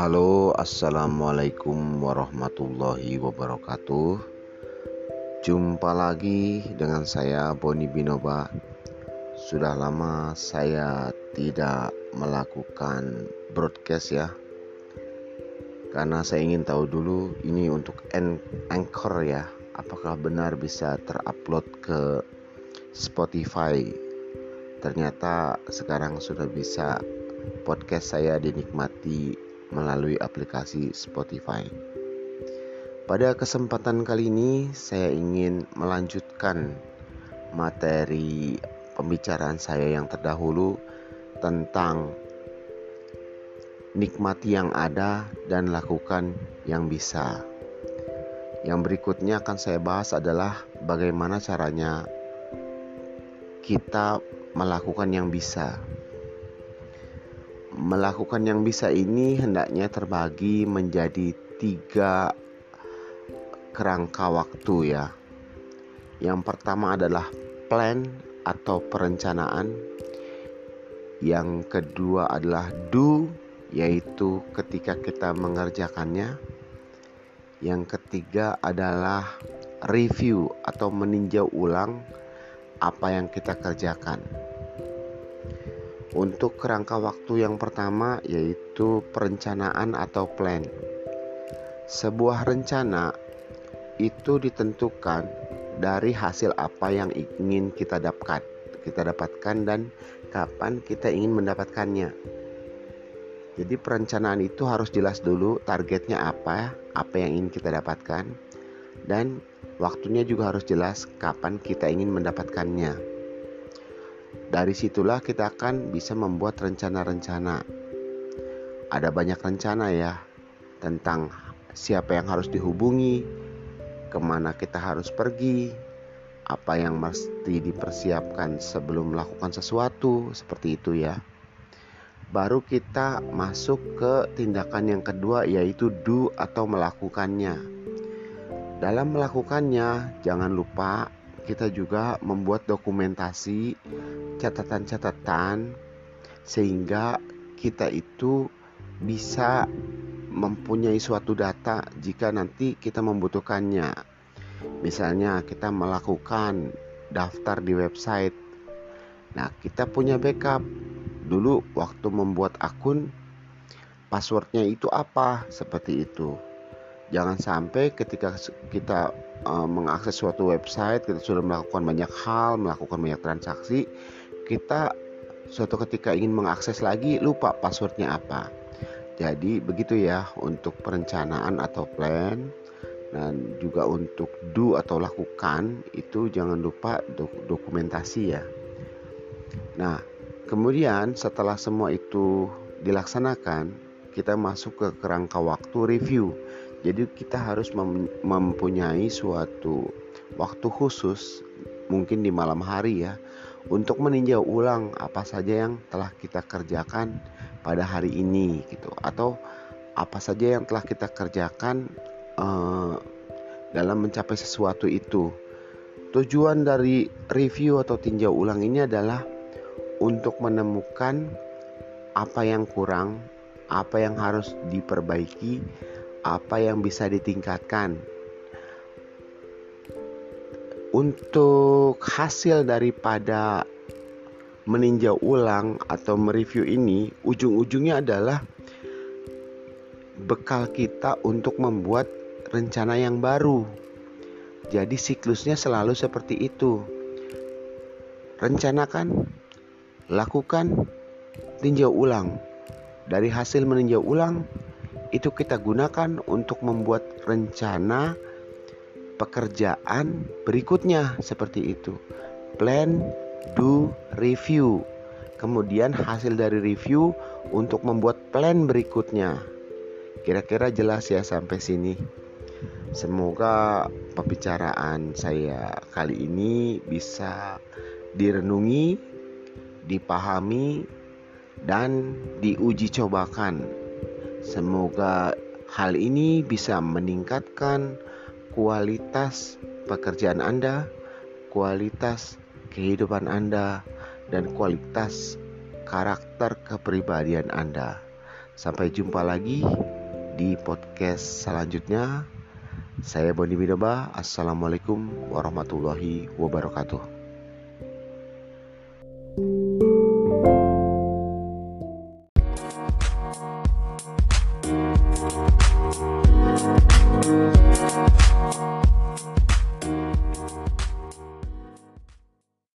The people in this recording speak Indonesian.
Halo, assalamualaikum warahmatullahi wabarakatuh. Jumpa lagi dengan saya Boni Binoba. Sudah lama saya tidak melakukan broadcast ya, karena saya ingin tahu dulu ini untuk anchor ya, apakah benar bisa terupload ke Spotify. Ternyata sekarang sudah bisa podcast saya dinikmati melalui aplikasi Spotify. Pada kesempatan kali ini, saya ingin melanjutkan materi pembicaraan saya yang terdahulu tentang nikmati yang ada dan lakukan yang bisa. Yang berikutnya akan saya bahas adalah bagaimana caranya kita melakukan yang bisa melakukan yang bisa ini hendaknya terbagi menjadi tiga kerangka waktu ya. Yang pertama adalah plan atau perencanaan. Yang kedua adalah do yaitu ketika kita mengerjakannya. Yang ketiga adalah review atau meninjau ulang apa yang kita kerjakan. Untuk kerangka waktu yang pertama yaitu perencanaan atau plan. Sebuah rencana itu ditentukan dari hasil apa yang ingin kita dapatkan, kita dapatkan dan kapan kita ingin mendapatkannya. Jadi perencanaan itu harus jelas dulu targetnya apa, apa yang ingin kita dapatkan dan waktunya juga harus jelas kapan kita ingin mendapatkannya. Dari situlah kita akan bisa membuat rencana-rencana. Ada banyak rencana ya tentang siapa yang harus dihubungi, ke mana kita harus pergi, apa yang mesti dipersiapkan sebelum melakukan sesuatu, seperti itu ya. Baru kita masuk ke tindakan yang kedua yaitu do atau melakukannya. Dalam melakukannya, jangan lupa kita juga membuat dokumentasi catatan-catatan sehingga kita itu bisa mempunyai suatu data jika nanti kita membutuhkannya. Misalnya kita melakukan daftar di website. Nah, kita punya backup. Dulu waktu membuat akun passwordnya itu apa? Seperti itu. Jangan sampai ketika kita uh, mengakses suatu website, kita sudah melakukan banyak hal, melakukan banyak transaksi, kita suatu ketika ingin mengakses lagi lupa passwordnya apa. Jadi begitu ya untuk perencanaan atau plan dan juga untuk do atau lakukan itu jangan lupa dok dokumentasi ya. Nah, kemudian setelah semua itu dilaksanakan, kita masuk ke kerangka waktu review. Jadi kita harus mem mempunyai suatu waktu khusus mungkin di malam hari ya untuk meninjau ulang apa saja yang telah kita kerjakan pada hari ini gitu atau apa saja yang telah kita kerjakan uh, dalam mencapai sesuatu itu. Tujuan dari review atau tinjau ulang ini adalah untuk menemukan apa yang kurang, apa yang harus diperbaiki, apa yang bisa ditingkatkan untuk hasil daripada meninjau ulang atau mereview ini ujung-ujungnya adalah bekal kita untuk membuat rencana yang baru. Jadi siklusnya selalu seperti itu. Rencanakan, lakukan, tinjau ulang. Dari hasil meninjau ulang itu kita gunakan untuk membuat rencana pekerjaan berikutnya seperti itu. Plan, do, review. Kemudian hasil dari review untuk membuat plan berikutnya. Kira-kira jelas ya sampai sini. Semoga pembicaraan saya kali ini bisa direnungi, dipahami, dan diuji cobakan. Semoga hal ini bisa meningkatkan kualitas pekerjaan Anda, kualitas kehidupan Anda, dan kualitas karakter kepribadian Anda. Sampai jumpa lagi di podcast selanjutnya. Saya Boni Midoba. Assalamualaikum warahmatullahi wabarakatuh.